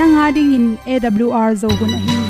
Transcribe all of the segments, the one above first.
nanga ding in awr zo gun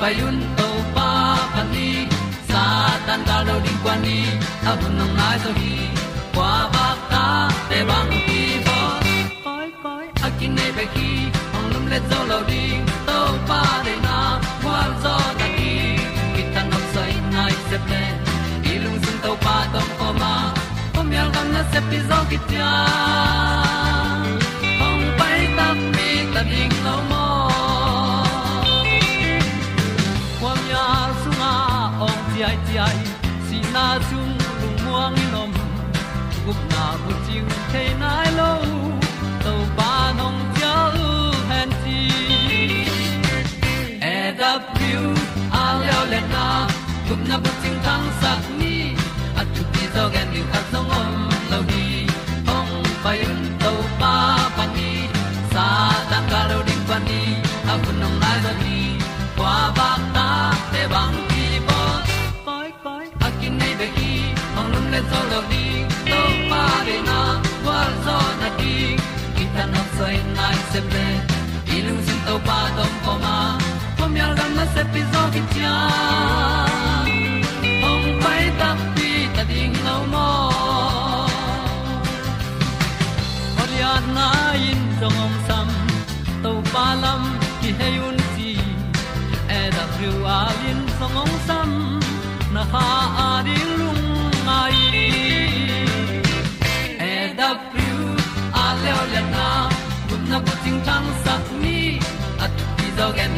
payun to pa pa ni sa tan da lo ding kwan ni a bu nang mai so hi kwa ba ta te bang ki bo koi koi a kin nei pe ki ong lum le zo lo ding to pa de na kwa zo ta ki ki tan nok sai nai se ple i lung sun to pa tom ko ma. Pom yal gam na se pi zo ki ta zo gen song om lo di ong pai un to pa pa ni sa tan ga lo ding pa ni a bu nong lai za ni kwa ba ta te bang ki bo koi koi a kin nei be ki ong lum le zo lo di to pa de na. Kwa zo na di ki ta na sai nai se ple i sin to pa tom ko ma. Pom yal gam na se pi zo ki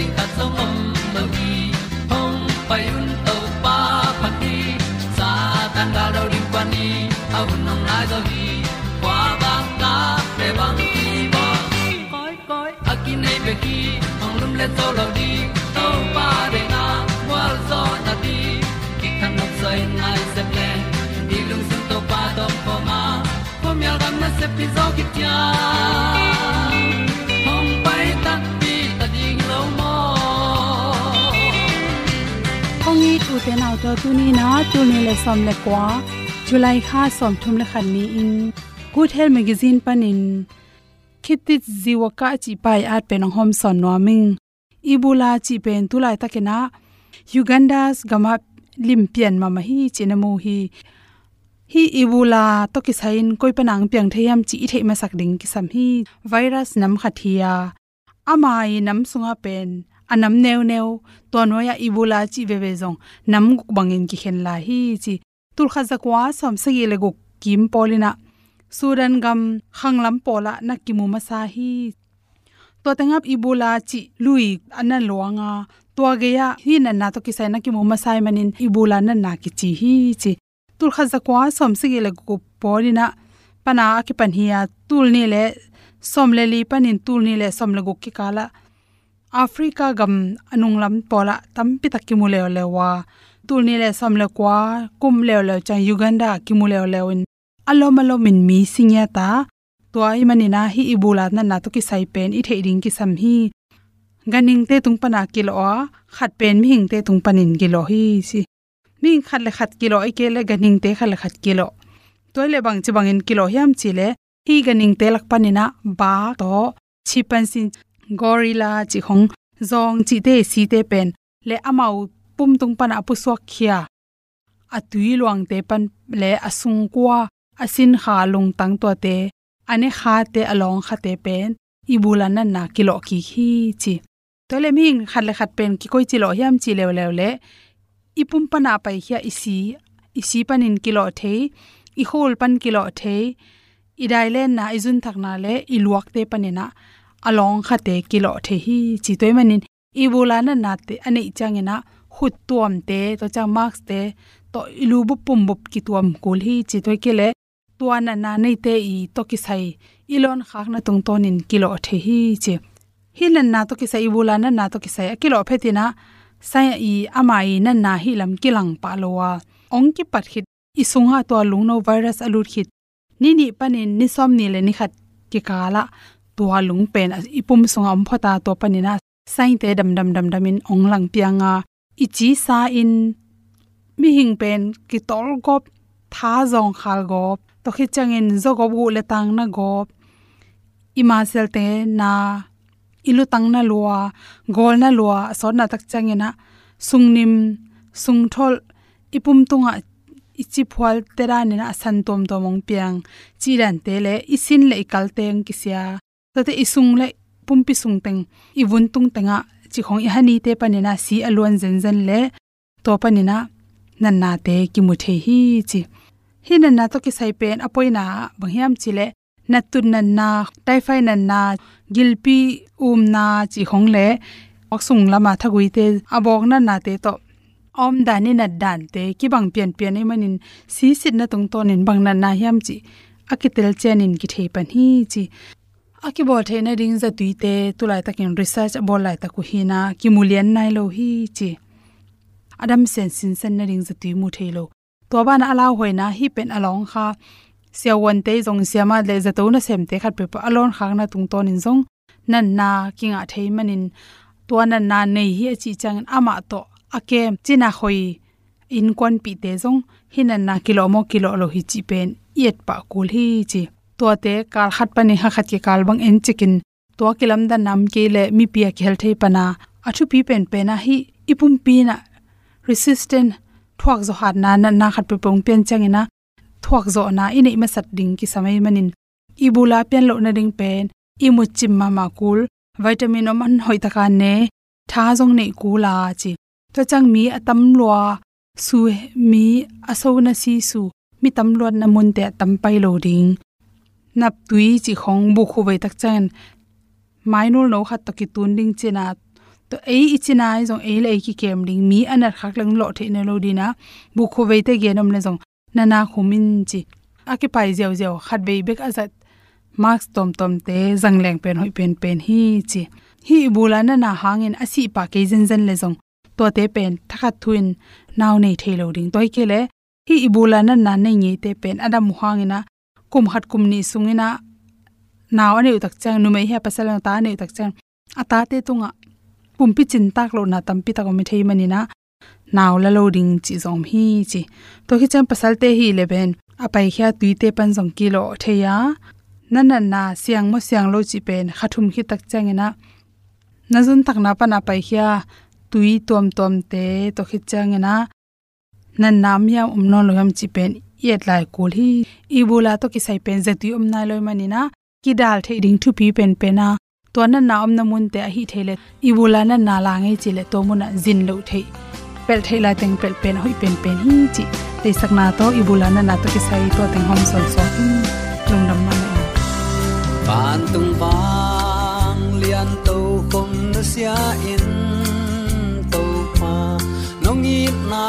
dog ta song om lo gi hong pai un to pa phát đi sa tan ga do ri pa ni au nong lai do gi kwa ba ta pe bang ki bo koi koi a ki nei be ki ong lum le to lo di to pa de na wa zo na di ki kan nok sai nai se ple ni lung sun to pa to pa ma pom yal gam na se pi zo ki kong i tu te nau to tu ni na tu ni le som le kwa july kha som thum le khan ni in good health magazine panin khitit jiwa ka chi pai at pe nong hom son no ming ibula chi pen tu lai takena uganda's gama limpian mama hi chinamu hi hi ibula to ki sain koi panang piang theyam chi the ma sak ding ki sam hi virus nam khathia amai nam sunga pen anam neu neu to noya ibula chi ve ve jong nam guk bangin ki khen la hi chi. Tul kha zakwa som se le guk kim polina suran gam khanglam pola na kimu ma sa hi. To tengap ibula chi lui anan luanga. To ge ya hi na na to kisai na kimu ma sai manin ibula na na ki chi hi chi. Tul kha zakwa som se le guk polina pana ki pan hiya tul ni le som le li panin tul ni le som le guk ki kala africa gam anung lam pola tampi takki mu lewa tulni le som le kwa, kum leo leo chang uganda ki leo le in. Alom alom in mi singya ta. Tua i mani na hi ibula na na to ki sai pen, i theiding ki sam hi. Ganing te tung pana kilo a, khat pen mi hing te tung panin kilo hi, si. Mi khat le khat kilo ai ke le ganing te khat le khat kilo toy le bang chi bangin kilo hiam chi le, hi ganing te lak panina ba to chipan sin gorilla chi khong zong chi te si te pen, le amau, pum tung pan, apu swak khia, atui luang te pan, le asung kwa, asin kha lung tang to te, ane kha te along kha te pen, ibulan na na kilo ki hi chi. To le ming khat le khat pen ki koi chi lo yam chi le le le ipum pana pai hia isi isi panin kilo the i hol pan kilo the i dai le na izun thak na le, i luak te panina e along kha te kilo the hi chi toy manin. Ibula na na te ane changena khut tuam te, to cha marks te, to ilu bu pum bu ki tuam kul hi chi toy kele. Le tuana na nei te i to ki sai ilon khak na tung tonin kilo the hi che hilan na to ki sai ibula na na to ki sai kilo phetina sai i amai na na hi lam kilang pa lowa ong ki pat hit isunga to lung no virus alut hit ni ni panin ni som ni le ni khat ki kala tua lung pen ipum sunga om phota to panina sai te dam dam dam damin ong lang pianga ichi sa in mi hing pen ki tol gop tha jong khal gop to khi changin zo go bu le tang na gop ima sel te na ilu tang na lua gol na lua so na tak changena sungnim, sungthol ipum tunga ichi phwal tera ni na san tom tomong piang chi ran te le isin le ikal teng kisya tate isung le pumpi sung teng i vun tung tenga chi khong i hani te panina si alon zen zen le to panina nan na te ki mu the hi chi. Hi nan na to ki sai pen apoina banghiam na vâng tun nan na, tai fai nan na gilpi um na chi khong le ok oksung lama thagui te abok nan na te to om dani na dan te ki bang pian pian ei manin, si sit na tung ton in bang nan na hiam chi. Akitel chen in ki thei pan hi chi aki bol the na ring za tuite tulai takin research bol lai ta ku hina ki mulian nai lo hi chi. Adam sen sin sen na ring za tui mu the lo to ban ala hoina hi pen along kha sia wan te jong sia ma le za to na sem te khat pe pa alon khang na tung ton in jong nan na kinga thei manin to na na nei hi chi chang ama to ake china khoi in kon pi te jong hinan na kilo mo kilo lo hi chi pen yet pa kul hi chi to te kal khat pani ha khat ki kal bang en chikin. To kilam da nam ke le mi pia khel thei pana. Achu pi pen pe na hi ipum pi na. Resistant thuak zo hat na na khat pe pong pen changina thuak zo na ine ma sat ding ki samai manin. Ibula pen lo na ding pen. Imu chim ma ma kul. Vitamin om man hoi taka ne. Tha jong nei kula chi. To chang mi atam lwa su mi aso na si su. Mi tam lon na mun te tam pai lo ding nap tui chi khong bu khu vai tak chan mainul no khat to ki tun ding chena to ei ichina ai jong ei lei ki kem ding mi anar khak lang lo the ne lo dina bu khu ve te genom le jong nana khumin chi aki pai zeu zeu khat bei bek azat marks tom tom te zangleng pen hoi pen pen hi chi hi bula na na hangin asi pa ke zen zen le jong to te pen thakat thuin naw nei thelo ding toy kele hi ibula na na nei ngi te pen adam hangina kum khat kum ni sungina, naw ane utak chang nu mai pasal ta ne utak chang. Ata te tunga pumpi chin tak lo na tampi ta ko mi thei mani na naw la loading chi zom hi chi. To hi cham pasal te hi 11 apai khya tuite pan jong kilo theya nan nan na siang mo siang lo chi pen khathum khi tak changena nazun tak na pa na pai khya tui tom tom te to khi changena nan nam ya um non lo ham chi pen yet lai kul hi. Ibula to ki sai pen zati um nai loi manina ki dal the ding thu pi pen pena to na na om na mun te hi thele ibula na na la ngai chile to mun zin lo the. Pel thela teng pel pen hoi pen pen hi chi. Te sakna to ibula na na to ki sai to teng hom sol so lung dam na ban tung bang lian to khom na sia in to pa. Nong i na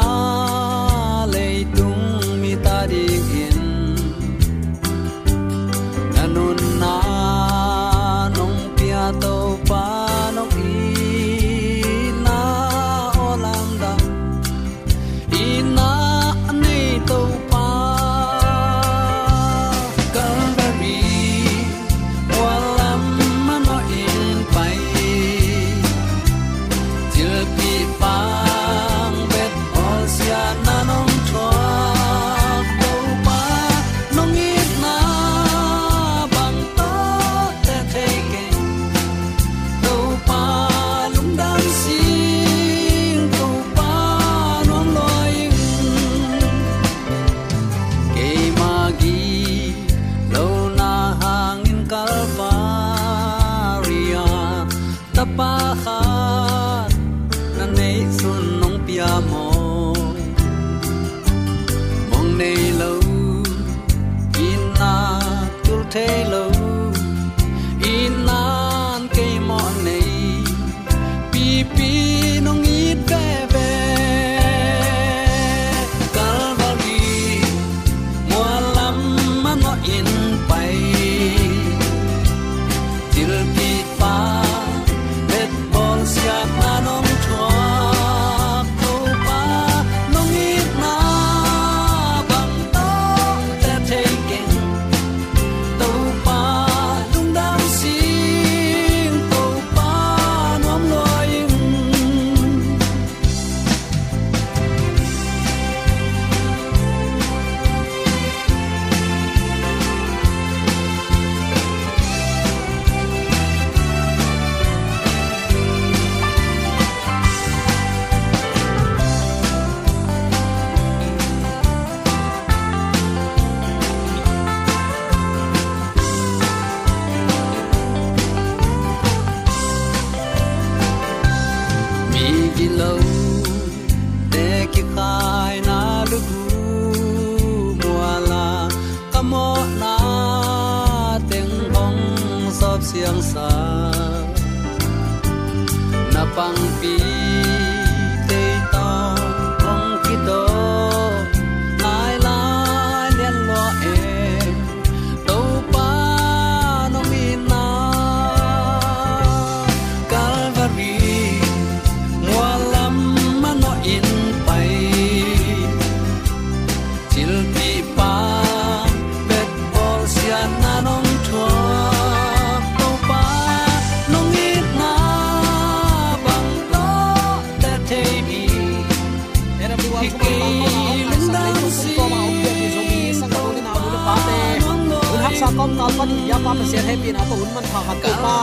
pa ni ya pa pa se happy na to un man pha hat to pa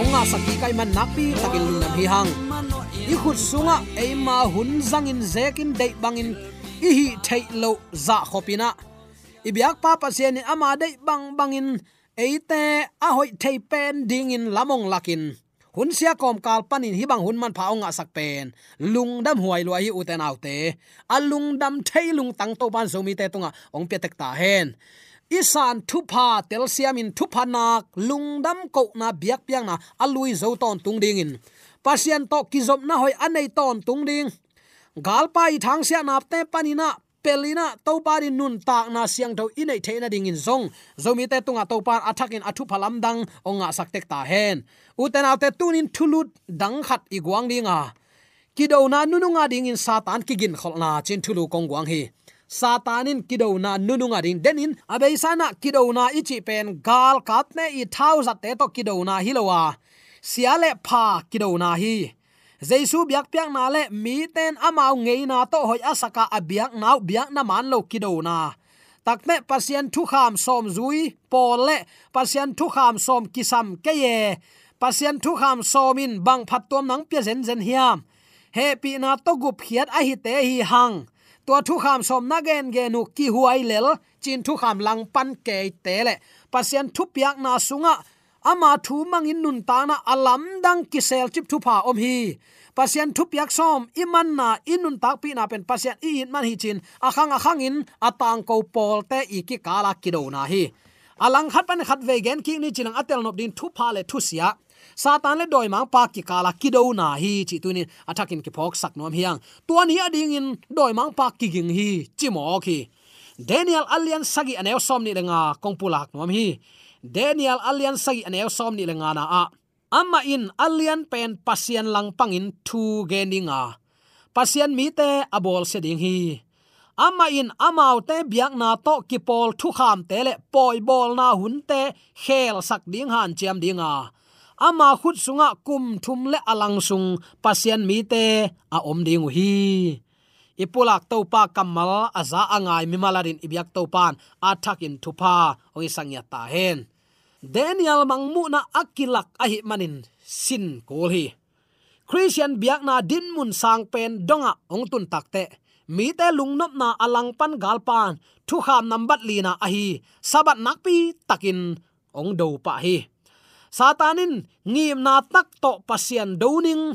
ong nga saki kai man nak pi takin lu nam hi hang i khut sunga e ma hun zang in zekin dei bangin i hi thei lo za khopina i biak pa pa se ni ama dei bang bangin eite a hoi thei pen ding in lamong lakin hun sia kom kal panin hi bang hun man pha ong sak pen lung dam huai lo hi uten autte a lung dam thei lung tang to ban zomi te tunga ong pe tek ta hen isan thupa pha tel thupa pha nak lungdam ko na biak piang na alui zo ton tung ding in pasian to kizop na hoi anei ton tung ding. Galpa i thang sia nap te panina pelina to pari nun tak na siang tho inei theina ding in zong. Zomi te tunga to par athak in athu phalam dang onga saktek ta hen. Uten autte tunin thulut dang khat i guang dinga. Kido na nununga ding in satan kigin kholna chin thulu kong guang hi satanin kido na nununga ding denin abei sana kido na ichi pen gal kat ne i thau te to kido na hilowa siale pha kido na hi. Jaisu biak piak na le mi ten amau ngei na to hoi asaka abiak nau biak na man lo kido na. Takne pasien thu kham som zui pol le pasien thu kham som kisam ke ye. Pasien thu kham somin bang phat tom nang pya zen zen hiam. He pi na to gup khiat a hi te hi hang tua thu kham som na gen ge nu ki huai lel, chin thu kham lang pan ke te le. Pasien thu piak na sunga, ama thu mangin nun ta na alam dang ki sel chip thu pha om hi. Pasien thu piak som iman na inun tak pi na pen. Pasien i in man hi chin, akhang akhang in, atang ko pol te i ki kala ki do na hi. Alang khat pan khat ve gen ki ni chinang atel nop din thu pha le thu sia satan le doi mang pa ki kala ki do na hi chi tunin athakin ki phok sak nom hiang. Tua hi ading in doi mang pa ki ging hi chi mo ki daniel alian sagi anew som ni lenga kongpulak nom hi. Daniel alian sagi anew som ni lenga na a. Amma in alian pen pasian lang pangin thu geninga pasian mi te abol se ding hi. Ama in amau te biak na to ki pol thu kham te le poi bol na hun te khel sak ding han chiam dinga ama khut sunga kum thum le alang sung pasian mi te a om ding hi. Ipulak to pa kamal, aza angai mi malarin ibyak to pan athak in thupa oi sangya ta hen. Daniel mangmu na akilak ahi manin, sin kol hi. Christian biak na din mun sang pen donga ong tun takte mi te lungnop na alang pan gal pan, thu kham li na ahi, sabat nakpi takin ong do pa hi satanin ngim na tak to pasian doning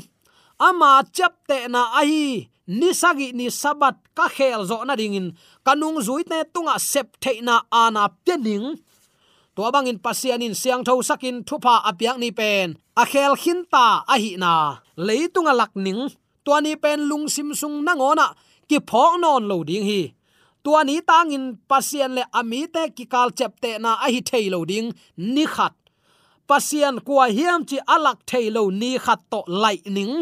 ama chap te na ahi nisagi ni sabat ka khel zo na dingin. Kanung zui te tunga sep the na ana pening to bangin pasianin siang tho sakin thupa apyak ni pen. A khel khin ta a hi na leitunga lakning tuani pen lung sim sung na ngona ki phok non lo ding hi. Tuani tangin pasian le ami te ki kal chep te na a hi thei lo ding. Ni khat pasian kwa hiam chi alak thailo ni khat to lai ning.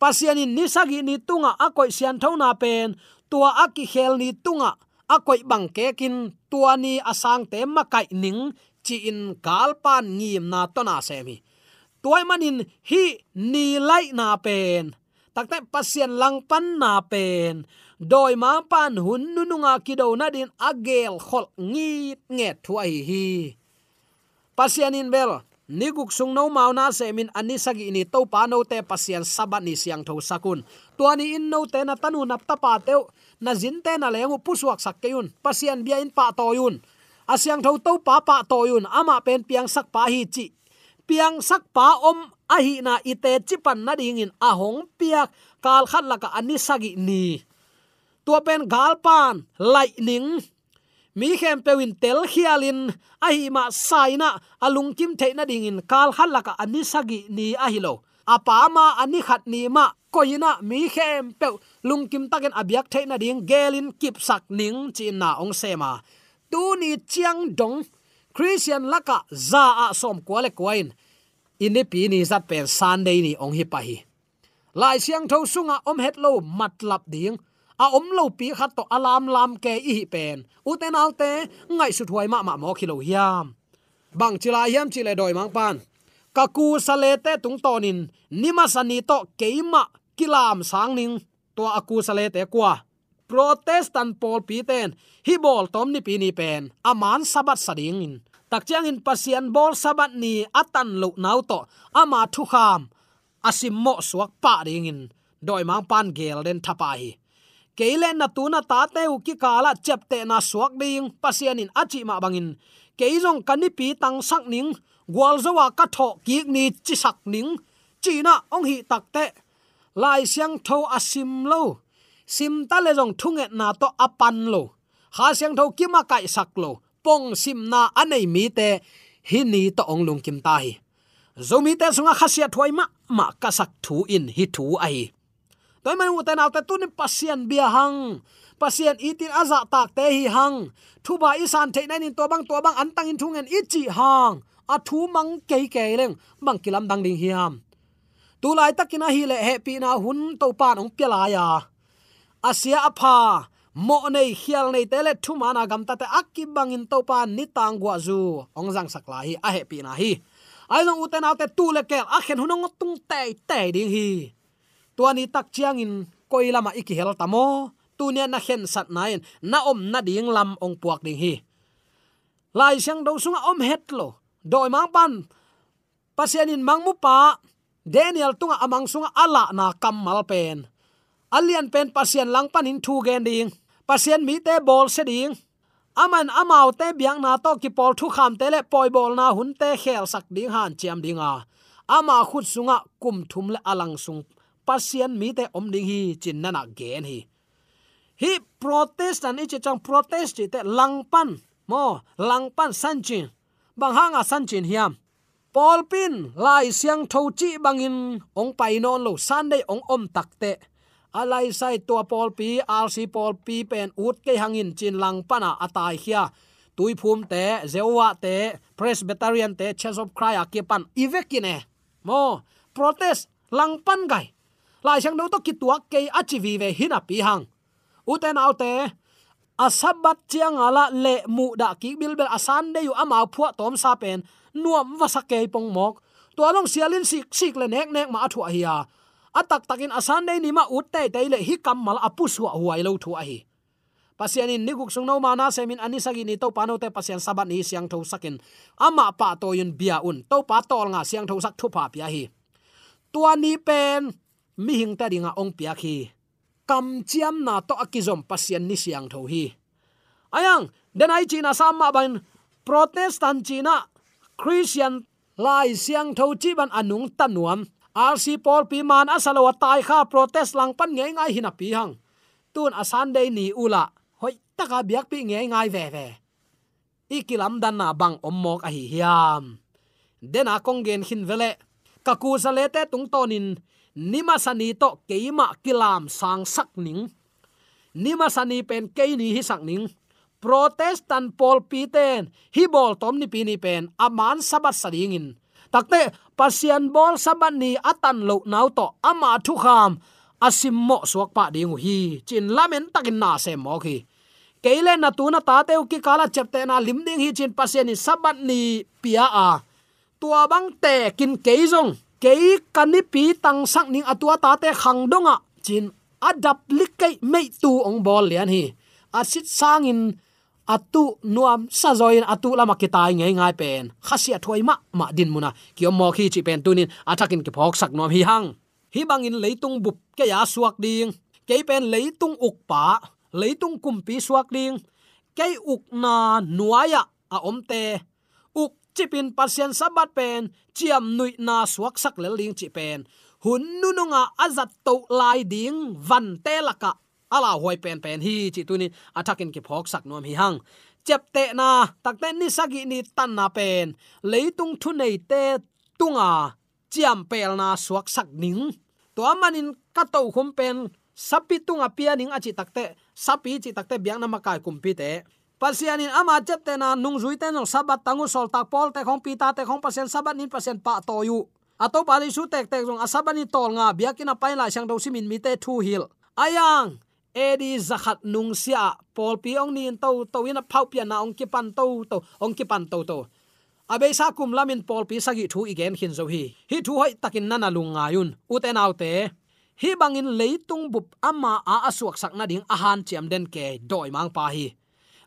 Pasien in nisagi ni tunga akoi sian thona pen, tua aki khel ni tunga akoi bang ke kin tua ni asang te makai ning, chi in kalpan ngim na to na semi. Tuai manin hi ni lai na pen. Takte pasien lang pan na pen. Doi ma pan hun nu nu nga kido na din agel khol ngi nge thuai hi. Pasien in bel niguk sung no mau na se min ani sagi ni to pa no te pasien sabat ni siang tho sakun. Tuani in no te na tanu nap ta pa te na jin te na lengu pusuak sak keun pasien bia in pa to yun. Asyang tho to pa pa to yun, ama pen piang sak pa hi chi. Piang sak pa om, a hi na ite chipan na ding in ahong piak, kal khat laka ani sagi ni. Tua pen galpan lightning mi khem pewin tel khialin ahi ma saina alung kim theina ding in kal halaka laka ani sagi ni ahilo apa ma ani khat ni ma koina mi khem pe lung kim takin abyak theina ding gelin kip sak ning chin na ong sema tu ni chiang dong, christian laka za a som kwale kwain ini e pi ni zat pen sunday ni ong hi pa hi. Lai siang tho sunga om het lo matlap ding a om lo pi khat to alam lam ke i pen. Uten alte ngai su thuai ma ma mo khilo hiam. Bang chila hiam chile doi mang pan. Ka ku sale te tung tonin nima sani to keima kilam sang ning. To aku sale te kwa. Protestant pol pi ten. Hi bol tom ni pi ni pen. Aman sabat sading in. Tak chiang in pasian bol sabat ni atan lo nau to. Ama thu kham. Asim mo suak pa ding in. Doi mang pan gel den thapa hi keilen na tuna ta te u ki kala chepte na suak ding pasian in achi ma bangin keizong kanipi tang sak ning gwal zowa ka tho ki ni chi sak ning. China ong hi takte lai siang tho asim lo. Sim ta le jong thunge na to apan lo. Ha siang tho ki ma kai sak lo. Pong sim na anei mi te. Hi ni to ong lung kim ta hi. Zomi te sunga khasia thoi ma ma ka sak thu in hi thu ai toy man u tan ta tunin pasien bia hang pasien itin aza dạ tak te hi hang thu ba isan the nan in to bang to bang antang in thungen ichi hang a thu mang ke ke leng bang kilam dang ding hiam tu lai takina hi le he pi na hun to pan ong pela ya asia apha à. mo nei khial nei tele thu mana gam ta te akki bangin to pan ni tang gwa zu ong jang sakla hi a he pi na hi. Ai long uten autte tu le kel a khen hunong tung te te ding hi tuani tak chiang in koilama iki hel tamo tunia na khen sat nain. Na om na ding lam ong puak ding hi. Lai sang do sunga om het lo. Doi mang pan. Pasianin mang mu pa. Daniel tunga amang sunga ala na kamal pen. Alian pen pasian lang pan in thu gen ding. Pasien mi te bol se ding. Aman amau te biang na to ki pol thu kham te le poi bol na hun te khel sak ding han chiam dinga. Ama khut sunga kum thum le alang sung pasien mi te om ding hi, chin na na ah gen hi. Hi, protest an ichi chang protest chi te langpan mo langpan sanchin bang hanga ah sanchin hiam. Paul pin, lai siang tho chi bangin ong pai non lo sunday ong om takte alai sai to Paul pi rc Paul pi pen ut ke hangin chin lang pana ah atai khia tui phum te zewa te, presbyterian te, church of christ akipan evekine eh. mo, protest, lang pan gai lai sang no to kituak ke achivi ve hina pi hang. Uten autte asabat chiang ala le mu da ki bil bel asan de yu ama phua tom sa pen, nuam wasa ke pong mok. To long sialin sik sik le nek nek ma thu hiya atak takin asan de ni ma ut te te le hi kam mal apu su huai lo thu a hi. Pasian in niguk sung no mana semin ani sagi ni to pano te pasian sabat ni siang tho sakin. Ama pa to yun bia un, to pa tol nga siang tho sak thu pa pia hi. Tua ni pen mi hing ta dinga ong pia khi. Kam chiam na to akizom pasian ni siang tho hi. Ayang den ai china sama ban. Protestant china, christian lai siang tho chi ban anung tanuam rc paul pi man asalo tai kha protest lang pan nge ngai hina pi hang. Tun asan dei ni ula hoi, taka biak pi nge ngai ve ve. Ikilam dan na bang ommok ahi hiam. Dena kongen hin vele. Kaku salete tung tonin nima sani to keima kilam sang sak ning. Nima sani pen ke ni hi sak ning. Protestant pol piten, hi bol tom ni pini pen aman sabat sadingin. Takte, pasian bol sabat ni atan lo nau to ama thu kham. Asim mo suak pa ding hi. Chin lamen takin na se mo khi. Keile na tu na ta te ki kala chepte na lim ding hi chin pasian ni sabat ni pia a. Tua bang te kin keizong kei kani pi tang sak ning atua ta te khang donga. Chin adap likai mei tu ong bol lian hi. Asit sangin atu nuam sazoin atu lama kitai ngai ngai pen. Khasia thoi ma ma din muna. Kio mo khi chi pen tunin, atakin ki phok sak nom hi hang. Hi bangin leitung bup ke ya suak ding. Ke pen leitung uk pa, leitung kumpi suak ding. Ke uk na nuaya a omte uk chipin pasien sabat pen chiam nui na suak sak le ling chi pen. Hun nununga azat to lai ding van te laka ala hoi pen pen hi chi tuni athakin ki phok sak nom hi hang chep te na takte ni sagi ni tan na pen. Leitung thu nei te tunga à, chiam pel na suak sak ning to manin ka to khum pen sapi tunga à pianing achi takte sapi chi takte biang na makai kumpi te pasianin ama chep te na nung zui te no sabat tangu sol tak pol te khong pi ta te khong pasian sabat nin pasian pa to yu. Ato pa su tek tek jong asabani tol nga biakina paila sang do simin mi te thu hil. Ayang, edi zakhat nung sia pol pi ong nin to to in phau pia na ong ki pan to to ong ki pan to to abe sa kum lamin pol pi sagi thu igen hin zo hi. Hi thu hoi takin nana lunga yun. Uten autte hi bangin leitung bup ama a asuak sak na ding ahan chiam den ke, doi mang pa hi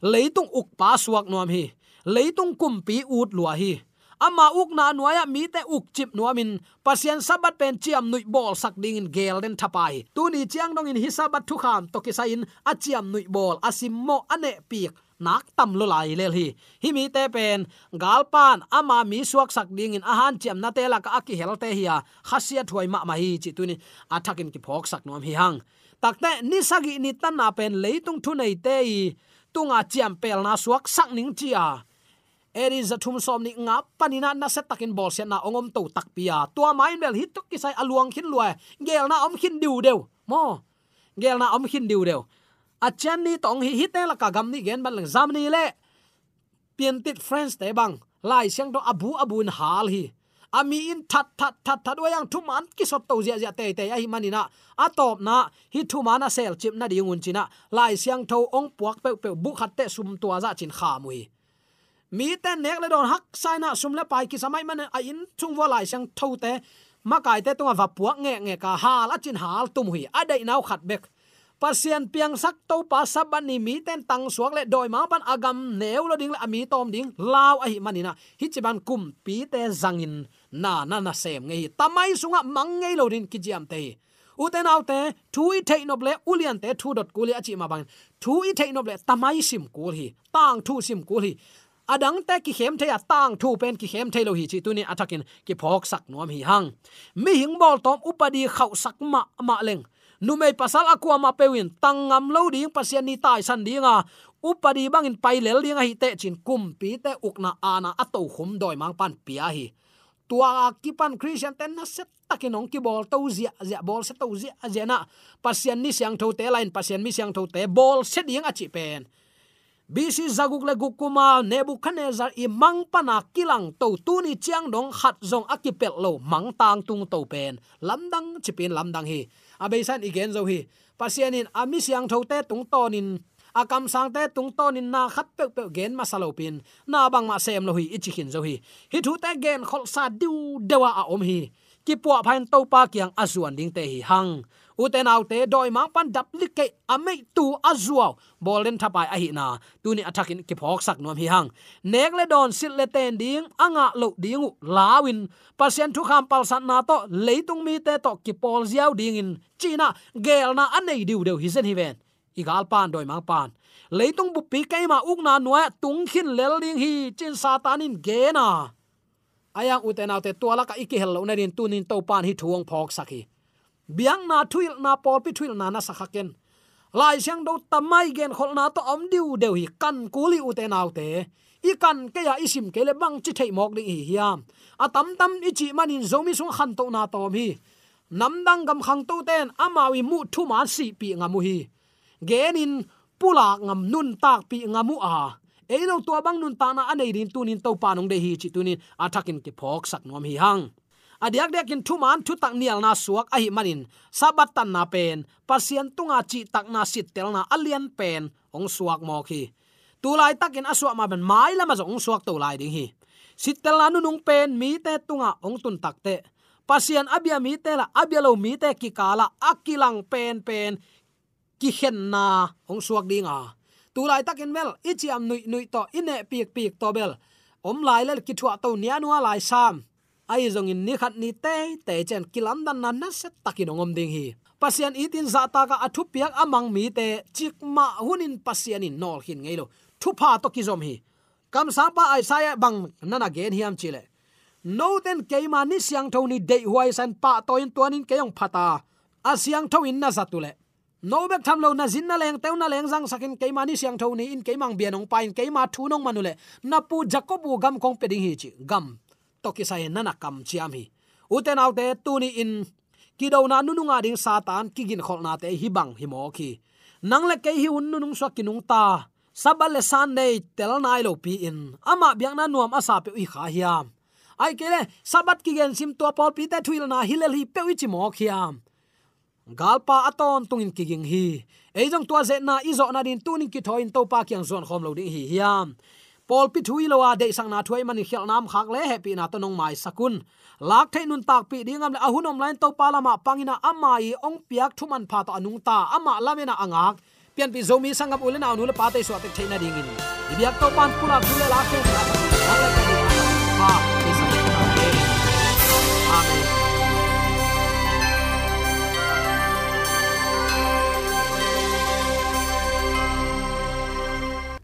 leitung uk pa suak nuam hi. Leitung kumpi ut lua hi. Ama uk na nuaya mi te uk chip nuamin pasien sabat pen chiam nui bol sak ding in gel den thapai. Tu ni chiang dong in hi sabat thu kham to kisa in a chiam nui bol asim mo ane piek nak tam lo lai le hi. Hi mi te pen galpan ama mi suak sak ding in ahan chiam na te la ka ki hel te hiya khasia thuai ma ma hi chi tu ni athakin ki phok sak nom hi hang. Takte ni sagi ni tan na pen leitung thu nei te i tunga chiam pel na suak sak ning chia eri zathum som ni nga panina na set takin bol se na ongom to tak pia tua main bel hit tok kisai aluang khin luai e. gel na om khin diu deu. Mo. Gel na om khin diu deu. A chen ni tong hi hit e la ka gam ni gen ban lang zam ni le. Pian tit friends te bang. Lai siang do abu abu in hal hi ami in that that that that wayang thu man ki sot to zia zia te te a ah, manina a ah, top na hi thu mana sel chip na dingun china lai siang tho ong puak pe pe bu khat te sum tua za chin kha mui. Mi ten nek le don hak sai na sum le pai ki samai man a in, chung wa lai sang tho te, ma kai te tung va puak nge nge ka hal a chin hal tum hui. A dei nau khat bek. Pasien piang sak to pa saban ni, mi ten tang suak le doi ma pan agam, neu lo ding la mi tom ding lao a hi manina hi chiban kum pi te zangin. Na na na sem ngei tamai sunga mang nge lo din ki jam te uten autte thui thei no ble ulian te thu dot kuli achi ma bang thui thei no ble tamai sim kul hi tang thu sim kul hi adang te ki khem the ya tang thu pen ki khem the lo hi chi tu ni atakin ki phok sak nom hi hang mi hing bol tom upadi khau sak ma ma leng nu mei pasal akwa ma pewin tangam lo ding pasian ni tai san dinga upadi bangin pailel dinga hi te chin kum pi te ukna ana ato khum doi mang pan pia hi tua kipan christian ten na set takin ong ki bol to zia zia bol set to zia zia pasian ni siang tho te line pasian mi siang tho te bol set ding achi pen. Bc zaguk le gukuma nebuchadnezzar i mang pana kilang to tu ni chiang dong khat zong akipel lo mang tang tung to pen. Lamdang chipin lamdang hi. Abesan igen zo hi. Pasianin ami siang thote tung tonin akam sang te tung tonin na khat pe pe gen masalo pin. Na bang ma sem lo hi ichikin zo hi. Hi thu te gen khol sa du dewa a om hi. Ki puwa phain to pa kyang azuan ding te hi hang. Nâu te doi mang pan dap like amei tu azuaw bolen thapai a hi na. Tu ni attackin ki phok sak nom hi hang. Nek le don sit le ten ding anga lo dingu lawin pasien thu kham pal san na to leitung mi te to ki pol ziaw ding in. China, gel na anei diu deu hi zen hi ven igal pan doi mang pan. Leitung bu pi kai ma uk na nuwa tung khin lel ding hi chin satanin ge na ayang uten autte tuala ka à, iki hello na rin tunin to pan hi thuang phok sakhi biang na thuil na pol pi thuil na na sakhaken lai siang do tamai gen khol na to om diu deu hi kan kuli uten autte i kan ke ya isim ke le bang chi thei mok ding hi hiam. À, A tam tam i chi manin zomi sung khan to na to mi namdang gam khang to ten amawi mu thu man si pi ngamu hi genin pula ngam nun tak pi ngamu a. Eilo to bang nun ta na anei din tunin to pa nong de hi chi tunin athakin ki phok sak nom hi hang. Adiak dek in thu man thu tak nial na suak a hi manin. Sabat tan na pen, pasien tunga chi tak na sit tel na alian pen, ong suak mo khi tu lai takin aswa ma ben mai lama zong suak to lai ding hi. Sit tel na nung pen, mi te tunga ong tun tak te. Pasien abia mi te la, abia lo mi te ki kala akilang pen pen ki khen na ong suak dinga tu lai takin mel ichiam nui nui to ine piek piek to bel. Om lai le ki thua to nia nuwa lai sam. Ai zong in ni khat ni te te chen kilam dan nan na set takin ongom ding hi. Pasian itin za ta ka athu piak amang mi te, chik ma hunin pasian in nol hin ngelo thu pha to ki zom hi. Kam sa pa ai sa bang nana gen hiam chile no ten keima ni siang thoni dei huai san pa toin tuanin keyong phata a siang thoin na zatule no bek tham lo na zin na leng, teu na leng jang sakin keima ni siang tho ni, in keimang bianong pain keima thu nong manule. Na pu jacobu gam kong peding hi chi, gam. To ki sai nana kam chiam hi. Uten tu ní in. Ki do na nu nga ding satan ki gin khol na te, hi bang, hi mo ki. Nang le ke hi un nu nung so ki nung ta. Sabal le sunday tel nai lo pi in. Ama biang na nuam asa pe i kha hiam. Ai kele sabat ki gen sim to pol pi te thuil na hilel hi pe wi chi mo khiam galpa aton tungin kiging hi. Eijong tua ze na izo na din tunin ki thoin to pa kyang zon khom lo ding hi hiam. Pol pi thui lowa de sang na thui mani khel nam khak le happy na to nong mai sakun. Lak the nun tak pi dingam le ahunom lain to palama pangina amai ong piak thuman pha to anung ta ama lamena angak. Pian pi zomi sangam ulena anu le pate so tek theina dingin ibyak to pan pula khule la ke na la ka